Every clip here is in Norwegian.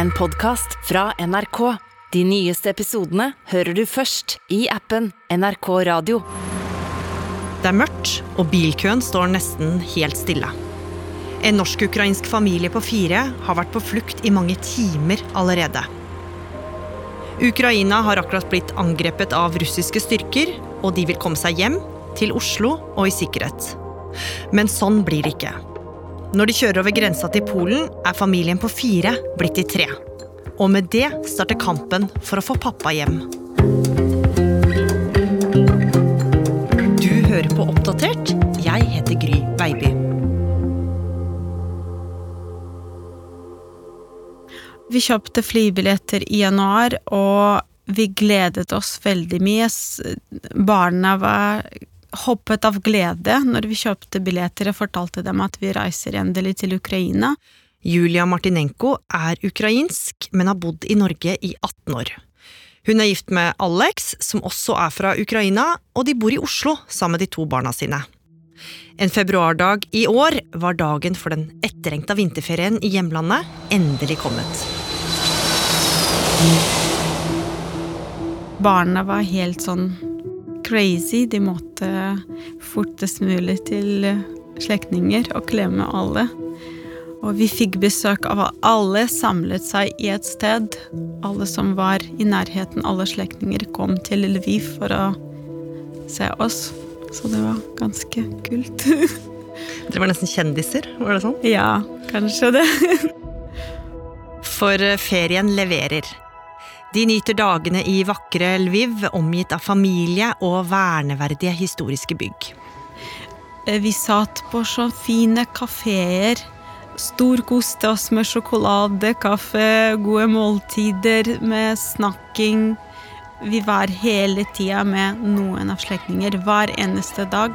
en podkast fra NRK. De nyeste episodene hører du først i appen NRK Radio. Det er mørkt, og bilkøen står nesten helt stille. En norsk-ukrainsk familie på fire har vært på flukt i mange timer allerede. Ukraina har akkurat blitt angrepet av russiske styrker, og de vil komme seg hjem, til Oslo og i sikkerhet. Men sånn blir det ikke. Når de kjører over grensa til Polen, er familien på fire blitt til tre. Og med det starter kampen for å få pappa hjem. Du hører på Oppdatert. Jeg heter Gry Baby. Vi kjøpte flybilletter i januar, og vi gledet oss veldig mye. Barna var hoppet av glede når vi kjøpte billetter og fortalte dem at vi reiser endelig til Ukraina. Julia Martinenko er ukrainsk, men har bodd i Norge i 18 år. Hun er gift med Alex, som også er fra Ukraina, og de bor i Oslo sammen med de to barna sine. En februardag i år var dagen for den etterengta vinterferien i hjemlandet endelig kommet. Barna var helt sånn crazy. De måtte fortest mulig til slektninger og klemme alle. Og vi fikk besøk av alle samlet seg i et sted. Alle som var i nærheten, alle slektninger kom til Lviv for å se oss. Så det var ganske kult. Dere var nesten kjendiser, var det sånn? Ja, kanskje det. For ferien leverer. De nyter dagene i vakre Lviv, omgitt av familie og verneverdige historiske bygg. Vi satt på så fine kafeer. Storkoste oss med sjokolade, kaffe, gode måltider med snakking. Vi var hele tida med noen av slektninger hver eneste dag.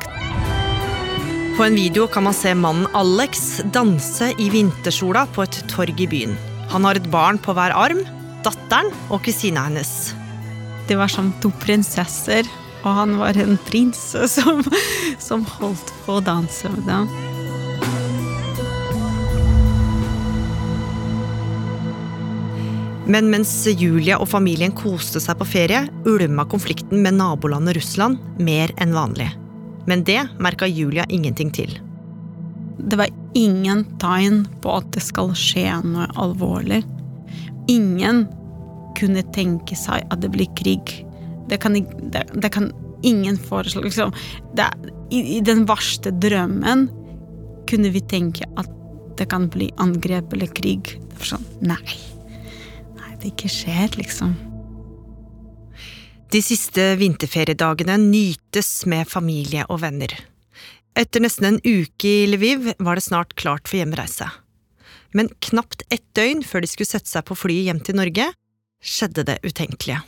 På en video kan man se mannen Alex danse i vintersola på et torg i byen. Han har et barn på hver arm, datteren og kusina hennes. Det var som to prinsesser, og han var en prins som, som holdt på å danse med dem. Men mens Julia og familien koste seg på ferie, ulma konflikten med nabolandet Russland mer enn vanlig. Men det merka Julia ingenting til. Det var ingen tegn på at det skal skje noe alvorlig. Ingen kunne tenke seg at det blir krig. Det kan, det, det kan ingen foreslå. Liksom. Det, i, I den verste drømmen kunne vi tenke at det kan bli angrep eller krig. Det var sånn, nei det ikke skjer, liksom. De siste vinterferiedagene nytes med familie og venner. Etter nesten en uke i Lviv var det snart klart for hjemreise. Men knapt ett døgn før de skulle sette seg på flyet hjem til Norge, skjedde det utenkelige.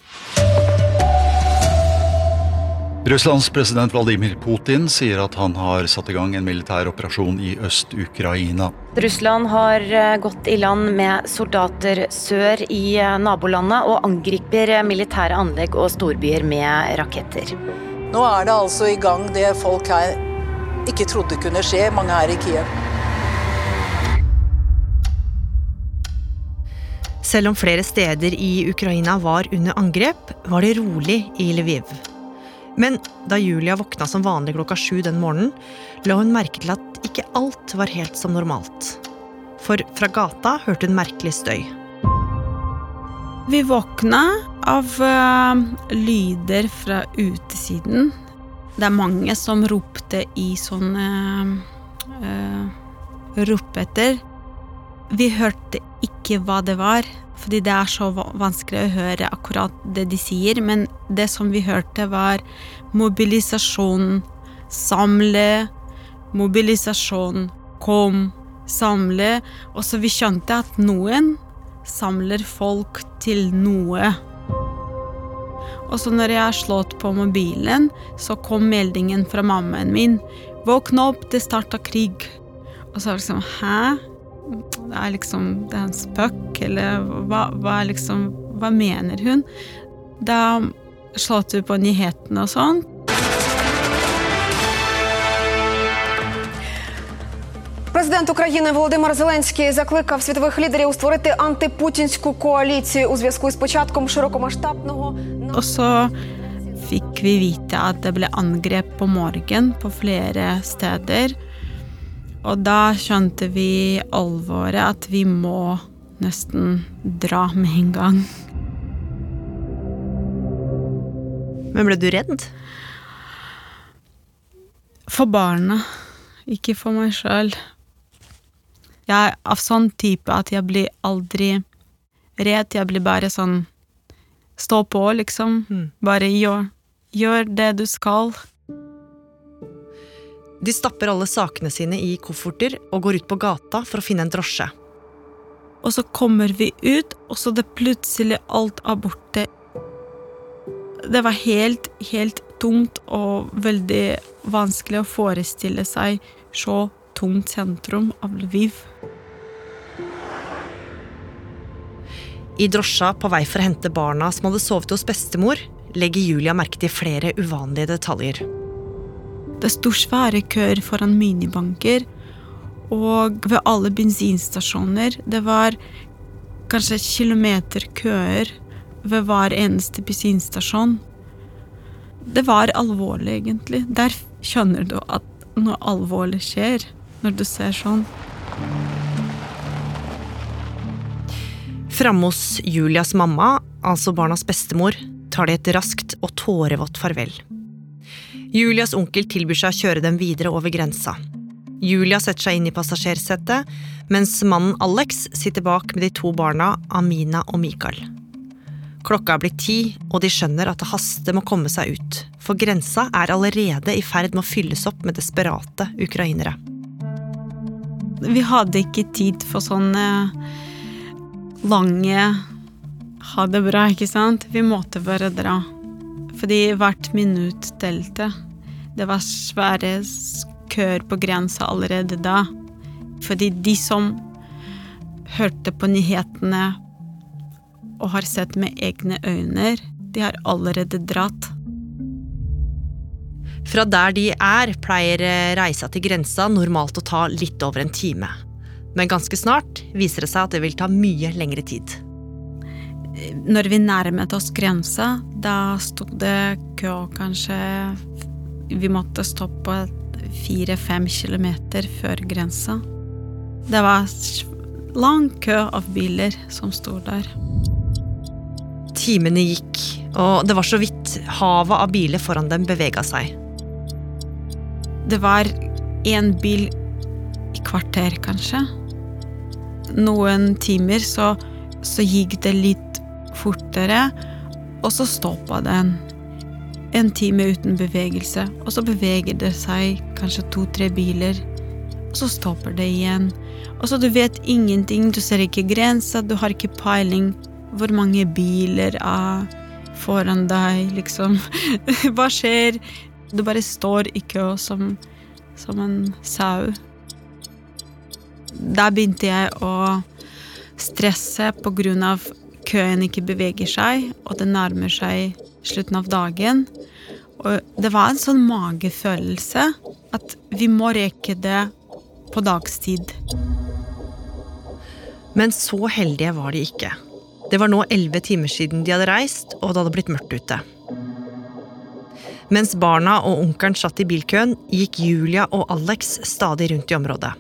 Russlands president Vladimir Putin sier at han har satt i gang en militær operasjon i Øst-Ukraina. Russland har eh, gått i land med soldater sør i eh, nabolandet og angriper militære anlegg og storbyer med raketter. Nå er det altså i gang det folk her ikke trodde kunne skje, mange her i Kiev. Selv om flere steder i Ukraina var under angrep, var det rolig i Lviv. Men da Julia våkna som vanlig klokka sju den morgenen, la hun merke til at ikke alt var helt som normalt. For fra gata hørte hun merkelig støy. Vi våkna av uh, lyder fra utesiden. Det er mange som ropte i sånne uh, ropeter. Vi hørte ikke hva det var, fordi det er så vanskelig å høre akkurat det de sier. Men det som vi hørte, var mobilisasjon, samle, mobilisasjon, kom, samle. Og så vi skjønte at noen samler folk til noe. Og så når jeg har slått på mobilen, så kom meldingen fra mammaen min. Våkne opp, det starta krig. Og så var det liksom Hæ? Det er liksom Det er en spøk, eller hva, hva, liksom, hva mener hun? Da slått ut på nyhetene og sånn. Президент України Володимир Зеленський закликав світових лідерів створити антипутінську коаліцію у зв'язку з початком широкомасштабного Og så fikk vi vite at det ble angrep på morgen på flere steder. Og da skjønte vi alvoret, at vi må nesten dra med en gang. Men ble du redd? For barna, ikke for meg sjøl. Jeg er av sånn type at jeg blir aldri redd. Jeg blir bare sånn Stå på, liksom. Mm. Bare gjør, gjør det du skal. De stapper alle sakene sine i kofferter og går ut på gata for å finne en drosje. Og så kommer vi ut, og så det plutselig alt er borte. Det var helt, helt tungt og veldig vanskelig å forestille seg så tungt sentrum av Lviv. I drosja på vei for å hente barna som hadde sovet hos bestemor, legger Julia merke til flere uvanlige detaljer. Det sto svære køer foran minibanker, og ved alle bensinstasjoner. Det var kanskje kilometerkøer ved hver eneste bensinstasjon. Det var alvorlig, egentlig. Der skjønner du at noe alvorlig skjer, når du ser sånn. Framme hos Julias mamma, altså barnas bestemor, tar de et raskt og tårevått farvel. Julias onkel tilbyr seg å kjøre dem videre over grensa. Julia setter seg inn i passasjersetet, mens mannen Alex sitter bak med de to barna Amina og Mikael. Klokka er blitt ti, og de skjønner at det haster med å komme seg ut, for grensa er allerede i ferd med å fylles opp med desperate ukrainere. Vi hadde ikke tid for sånne lange ha det bra, ikke sant? Vi måtte bare dra. Fordi hvert minutt telte. Det var svære køer på grensa allerede da. Fordi de som hørte på nyhetene og har sett med egne øyne, de har allerede dratt. Fra der de er, pleier reisa til grensa normalt å ta litt over en time. Men ganske snart viser det seg at det vil ta mye lengre tid. Når vi nærmet oss grensa, da sto det kø kanskje Vi måtte stoppe fire-fem kilometer før grensa. Det var lang kø av biler som sto der. Timene gikk, og det var så vidt havet av biler foran dem bevega seg. Det var én bil i kvarter, kanskje. Noen timer så, så gikk det litt fortere, og så stoppa den. En time uten bevegelse, og så beveger det seg kanskje to-tre biler. Og så stopper det igjen. Og så du vet ingenting, du ser ikke grensa, du har ikke peiling hvor mange biler er foran deg, liksom. Hva skjer? Du bare står i kø som, som en sau. Der begynte jeg å stresse på grunn av køen ikke beveger seg, og det nærmer seg slutten av dagen. Og det var en sånn magefølelse at vi må reke det på dagstid. Men så heldige var de ikke. Det var nå elleve timer siden de hadde reist, og det hadde blitt mørkt ute. Mens barna og onkelen satt i bilkøen, gikk Julia og Alex stadig rundt i området.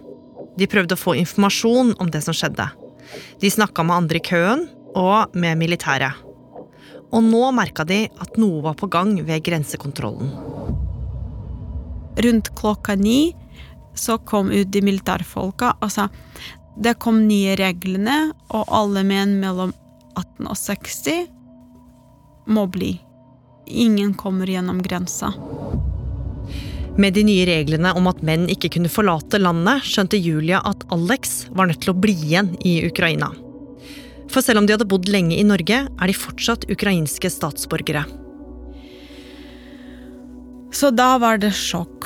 De prøvde å få informasjon om det som skjedde. De snakka med andre i køen, og med militæret. Og nå merka de at noe var på gang ved grensekontrollen. Rundt klokka ni så kom ut de militærfolka og sa det kom nye reglene, og alle menn mellom 18 og 60 må bli. Ingen kommer gjennom grensa. Med de nye reglene om at menn ikke kunne forlate landet, skjønte Julia at Alex var nødt til å bli igjen i Ukraina. For selv om de hadde bodd lenge i Norge, er de fortsatt ukrainske statsborgere. Så da var det sjokk.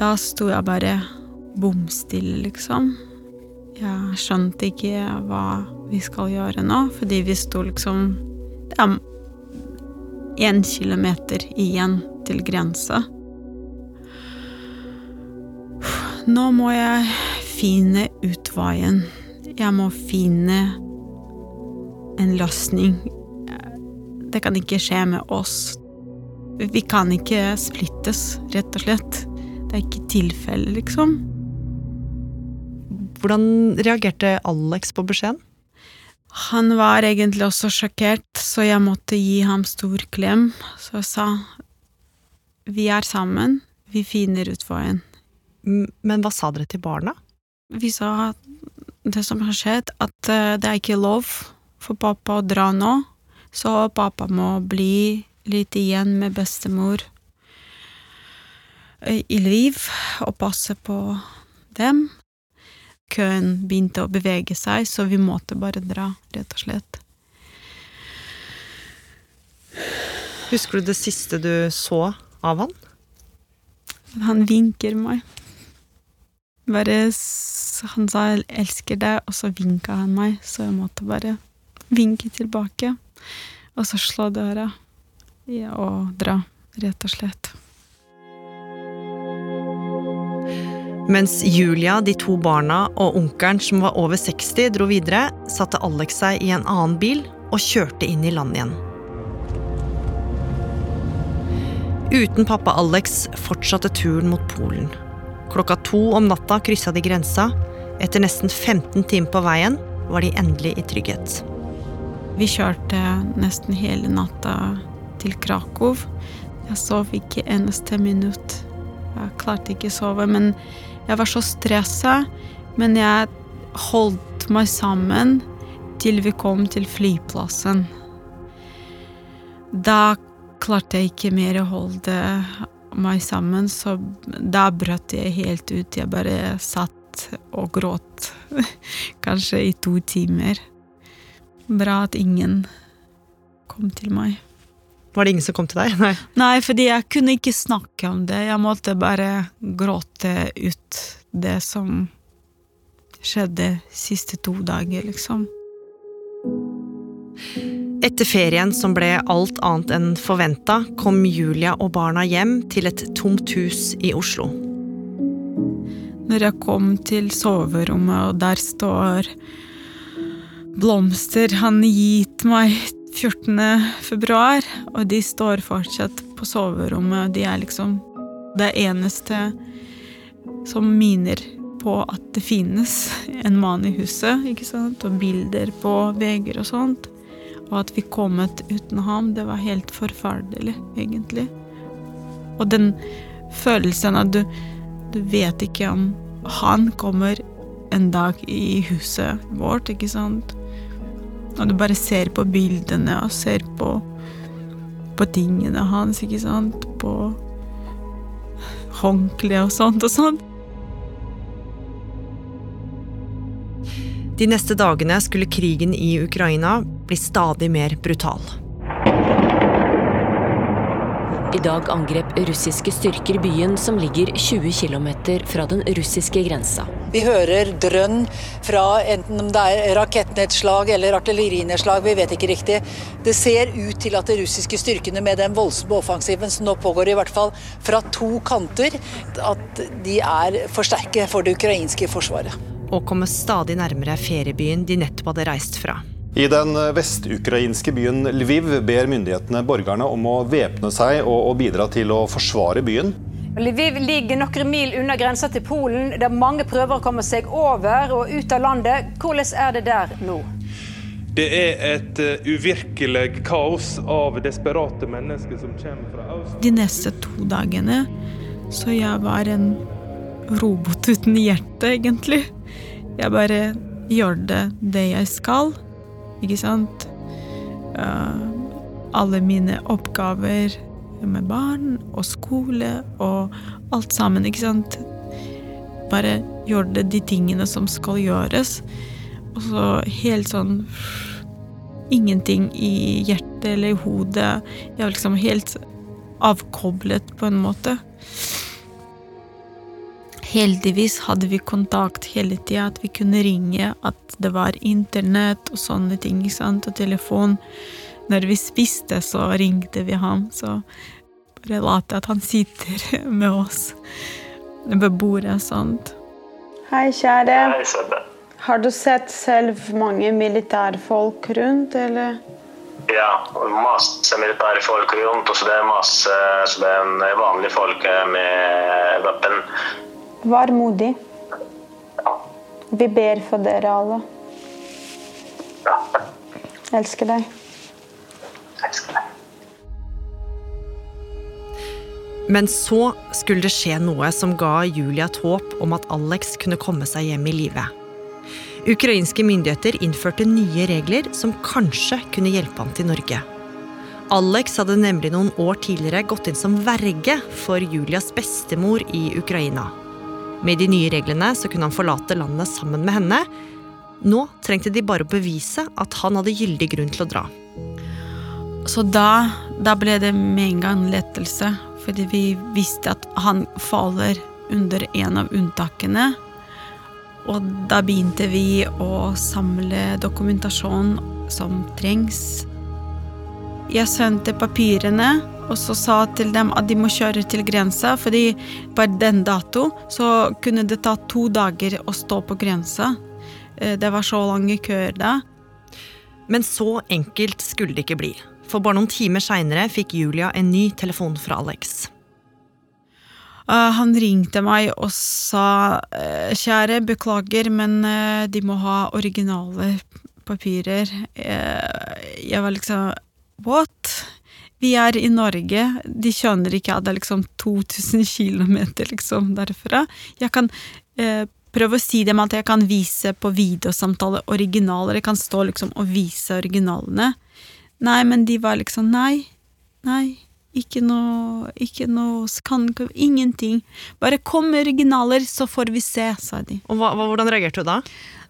Da sto jeg bare bom stille, liksom. Jeg skjønte ikke hva vi skal gjøre nå, fordi vi sto liksom Det er én kilometer igjen til grensa. Nå må jeg finne utveien. Jeg må finne en løsning. Det kan ikke skje med oss. Vi kan ikke splittes, rett og slett. Det er ikke tilfelle, liksom. Hvordan reagerte Alex på beskjeden? Han var egentlig også sjokkert, så jeg måtte gi ham stor klem. Så jeg sa vi er sammen, vi finner ut veien. Men hva sa dere til barna? Vi sa det som har skjedd, at eh, det er ikke lov for pappa å dra nå, så pappa må bli litt igjen med bestemor i Lviv og passe på dem køen begynte å bevege seg, så vi måtte bare dra, rett og slett. Husker du det siste du så av han? Han vinker meg. Bare Han sa elsker deg', og så vinka han meg, så jeg måtte bare vinke tilbake. Og så slå døra ja, og dra, rett og slett. Mens Julia, de to barna og onkelen som var over 60 dro videre, satte Alex seg i en annen bil og kjørte inn i land igjen. Uten pappa Alex fortsatte turen mot Polen. Klokka to om natta kryssa de grensa. Etter nesten 15 timer på veien var de endelig i trygghet. Vi kjørte nesten hele natta til Krakow. Jeg sov ikke eneste minutt. Jeg klarte ikke å sove, men jeg var så stressa, men jeg holdt meg sammen til vi kom til flyplassen. Da klarte jeg ikke mer å holde meg sammen, så da brøt jeg helt ut. Jeg bare satt og gråt. Kanskje i to timer. Bra at ingen kom til meg. Var det ingen som kom til deg? Nei. Nei, fordi jeg kunne ikke snakke om det. Jeg måtte bare gråte ut det som skjedde siste to dager, liksom. Etter ferien som ble alt annet enn forventa, kom Julia og barna hjem til et tomt hus i Oslo. Når jeg kom til soverommet, og der står blomster han gitt meg 14. februar, og de står fortsatt på soverommet. og De er liksom det eneste som miner på at det finnes en mann i huset, ikke sant, og bilder på vegger og sånt. Og at vi kommet uten ham, det var helt forferdelig, egentlig. Og den følelsen at du, du vet ikke om han kommer en dag i huset vårt, ikke sant. Og du bare ser på bildene og ser på, på tingene hans, ikke sant. På håndkle og sånt og sånt. De neste dagene skulle krigen i Ukraina bli stadig mer brutal. I dag angrep russiske styrker byen som ligger 20 km fra den russiske grensa. Vi hører drønn fra enten om det er rakettnedslag eller artillerinedslag, vi vet ikke riktig. Det ser ut til at de russiske styrkene med den voldsomme offensiven som nå pågår, i hvert fall fra to kanter, at de er for sterke for det ukrainske forsvaret. Og kommer stadig nærmere feriebyen de nettopp hadde reist fra. I den vestukrainske byen Lviv ber myndighetene borgerne om å væpne seg og bidra til å forsvare byen. Lviv ligger noen mil unna grensa til Polen, der mange prøver å komme seg over og ut av landet. Hvordan er det der nå? Det er et eh, uvirkelig kaos av desperate mennesker som kommer fra øst. De neste to dagene så jeg var en robot uten hjerte, egentlig. Jeg bare gjør det det jeg skal, ikke sant? Alle mine oppgaver med barn og skole og alt sammen, ikke sant? Bare gjorde de tingene som skal gjøres. Og så helt sånn Ingenting i hjertet eller i hodet. Jeg var liksom helt avkoblet på en måte. Heldigvis hadde vi kontakt hele tida, at vi kunne ringe, at det var internett og sånne ting, ikke sant, og telefon. Når vi spiste, så ringte vi ham, så bare late at han sitter med oss ved bordet, sant. Hei, kjære. Hei, Sebbe. Har du sett selv mange militærfolk rundt, eller? Ja, masse militære folk rundt, og så det er masse så det er vanlige folk med våpen. Vær modig. Vi ber for dere alle. Elsker deg. Elsker deg. Men så skulle det skje noe som ga Julia et håp om at Alex kunne komme seg hjem i live. Ukrainske myndigheter innførte nye regler som kanskje kunne hjelpe han til Norge. Alex hadde nemlig noen år tidligere gått inn som verge for Julias bestemor i Ukraina. Med de nye reglene så kunne han forlate landet sammen med henne. Nå trengte de bare å bevise at han hadde gyldig grunn til å dra. Så da, da ble det med en gang lettelse, fordi vi visste at han faller under en av unntakene. Og da begynte vi å samle dokumentasjon som trengs. Jeg sendte papirene og så sa til dem at de må kjøre til grensa, fordi på den dato så kunne det ta to dager å stå på grensa. Eh, Det var så lange køer da. Men så enkelt skulle det ikke bli. For bare noen timer seinere fikk Julia en ny telefon fra Alex. Eh, han ringte meg og sa eh, kjære, beklager, men de må ha originale papirer. Jeg var liksom what? Vi er i Norge, de skjønner ikke at det er liksom 2000 km liksom derfra. Jeg kan eh, prøve å si dem at jeg kan vise på videosamtale originaler, jeg kan stå liksom og vise originalene. Nei, men de var liksom nei, nei, ikke noe, ikke noe, kan, ingenting. Bare kom med originaler, så får vi se, sa de. Og hva, Hvordan reagerte du da?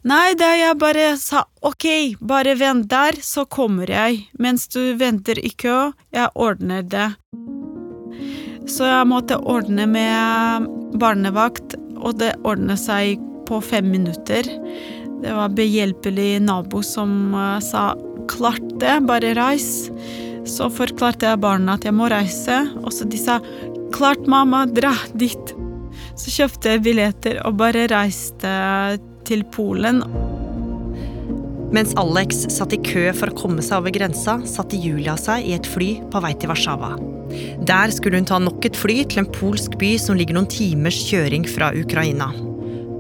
Nei, da jeg bare sa ok, bare vent der, så kommer jeg. Mens du venter i kø, jeg ordner det. Så jeg måtte ordne med barnevakt, og det ordnet seg på fem minutter. Det var behjelpelig nabo som eh, sa klart det, bare reis. Så forklarte jeg barna at jeg må reise, og så de sa klart mamma, dra dit. Så kjøpte jeg billetter og bare reiste til Polen. Mens Alex satt i kø for å komme seg over grensa, satte Julia seg i et fly på vei til Warszawa. Der skulle hun ta nok et fly til en polsk by som ligger noen timers kjøring fra Ukraina.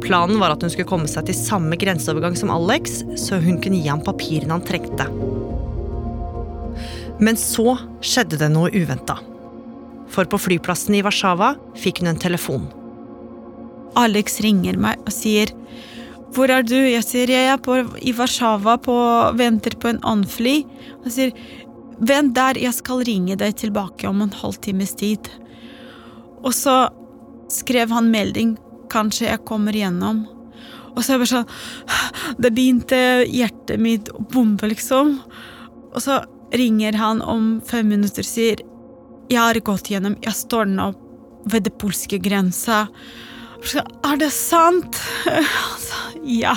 Planen var at hun skulle komme seg til samme grenseovergang som Alex, så hun kunne gi ham papirene han trengte. Men så skjedde det noe uventa. For på flyplassen i Warszawa fikk hun en telefon. Alex ringer meg og sier hvor er du? Jeg sier jeg er på, i Warszawa og venter på en annen fly. Han sier vent der, jeg skal ringe deg tilbake om en halvtimes tid. Og så skrev han melding kanskje jeg kommer gjennom. Og så er jeg bare sånn Det begynte hjertet mitt å bombe, liksom. Og så ringer han om fem minutter og sier jeg har gått gjennom, jeg står nå ved det polske grensa. Er det sant? Han sa ja.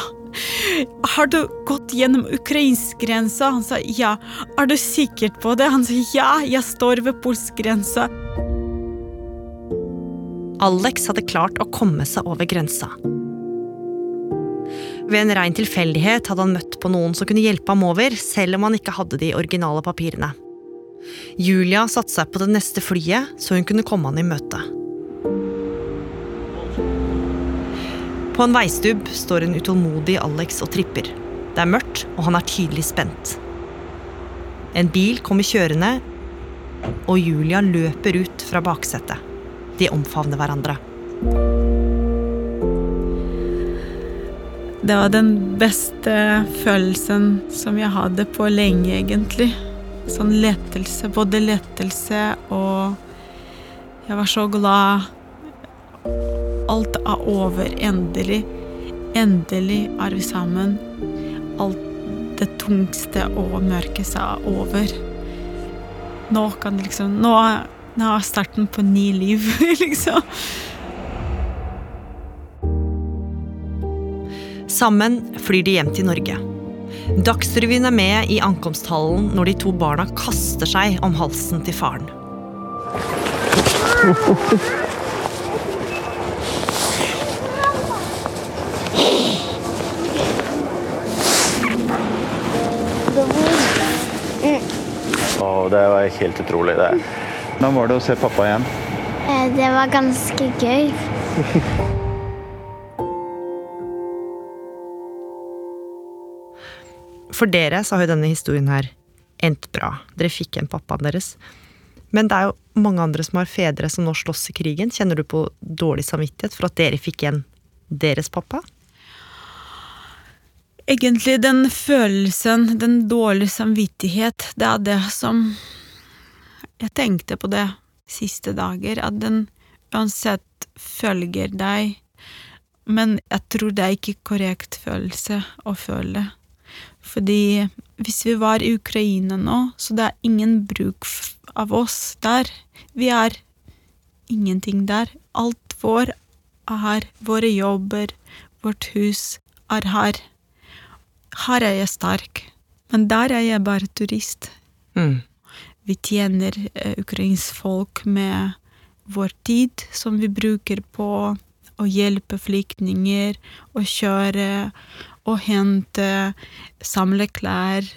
Har du gått gjennom ukrainsk grensa? Han sa ja. Er du sikker på det? Han sa ja, jeg står ved polsk grensa. Alex hadde klart å komme seg over grensa. Ved en rein tilfeldighet hadde han møtt på noen som kunne hjelpe ham over, selv om han ikke hadde de originale papirene. Julia satte seg på det neste flyet, så hun kunne komme han i møte. På en veistubb står en utålmodig Alex og tripper. Det er mørkt, og han er tydelig spent. En bil kommer kjørende, og Julia løper ut fra baksetet. De omfavner hverandre. Det var den beste følelsen som jeg hadde på lenge, egentlig. Sånn lettelse. Både lettelse og Jeg var så glad. Alt er over. Endelig. Endelig er vi sammen. Alt det tungste og mørkeste er over. Nå kan liksom Nå nå er starten på ny liv, liksom. Sammen flyr de hjem til Norge. Dagsrevyen er med i ankomsthallen når de to barna kaster seg om halsen til faren. Oh, det var helt utrolig. Hvordan var det å se pappa igjen? Eh, det var ganske gøy. For dere så har jo denne historien her endt bra. Dere fikk igjen pappaen deres. Men det er jo mange andre som har fedre som nå slåss i krigen. Kjenner du på dårlig samvittighet for at dere fikk igjen deres pappa? Egentlig den følelsen, den dårlige samvittighet, det er det som Jeg tenkte på det siste dager, at den uansett følger deg, men jeg tror det er ikke korrekt følelse å føle. Fordi hvis vi var i Ukraina nå, så det er ingen bruk av oss der. Vi er ingenting der. Alt vår er her. Våre jobber, vårt hus er her. Her er jeg sterk, men der er jeg bare turist. Mm. Vi tjener eh, ukrainsk folk med vår tid, som vi bruker på å hjelpe flyktninger, å kjøre og hente, samle klær.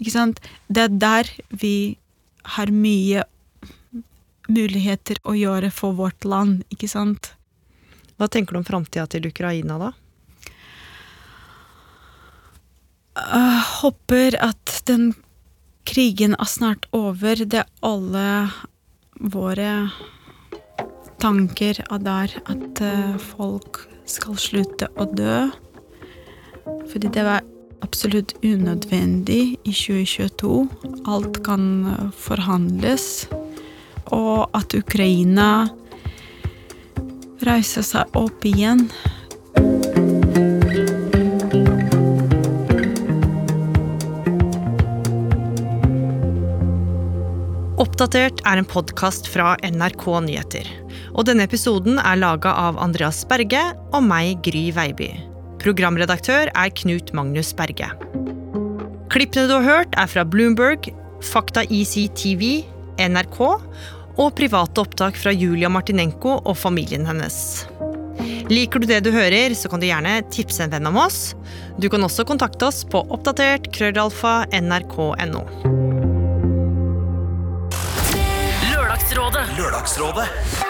Ikke sant? Det er der vi har mye muligheter å gjøre for vårt land, ikke sant? Hva tenker du om framtida til Ukraina, da? Jeg håper at den krigen er snart over. Det er alle våre tanker av der at eh, folk skal slutte å dø. Fordi det var absolutt unødvendig i 2022. Alt kan eh, forhandles. Og at Ukraina reiser seg opp igjen. Oppdatert er en podkast fra NRK Nyheter. Og denne episoden er laga av Andreas Berge og meg, Gry Veiby. Programredaktør er Knut Magnus Berge. Klippene du har hørt, er fra Bloomberg, Fakta ECTV, NRK og private opptak fra Julia Martinenko og familien hennes. Liker du det du hører, så kan du gjerne tipse en venn om oss. Du kan også kontakte oss på oppdatert krøllalfa nrk.no. Lørdagsrådet. Lørdagsrådet.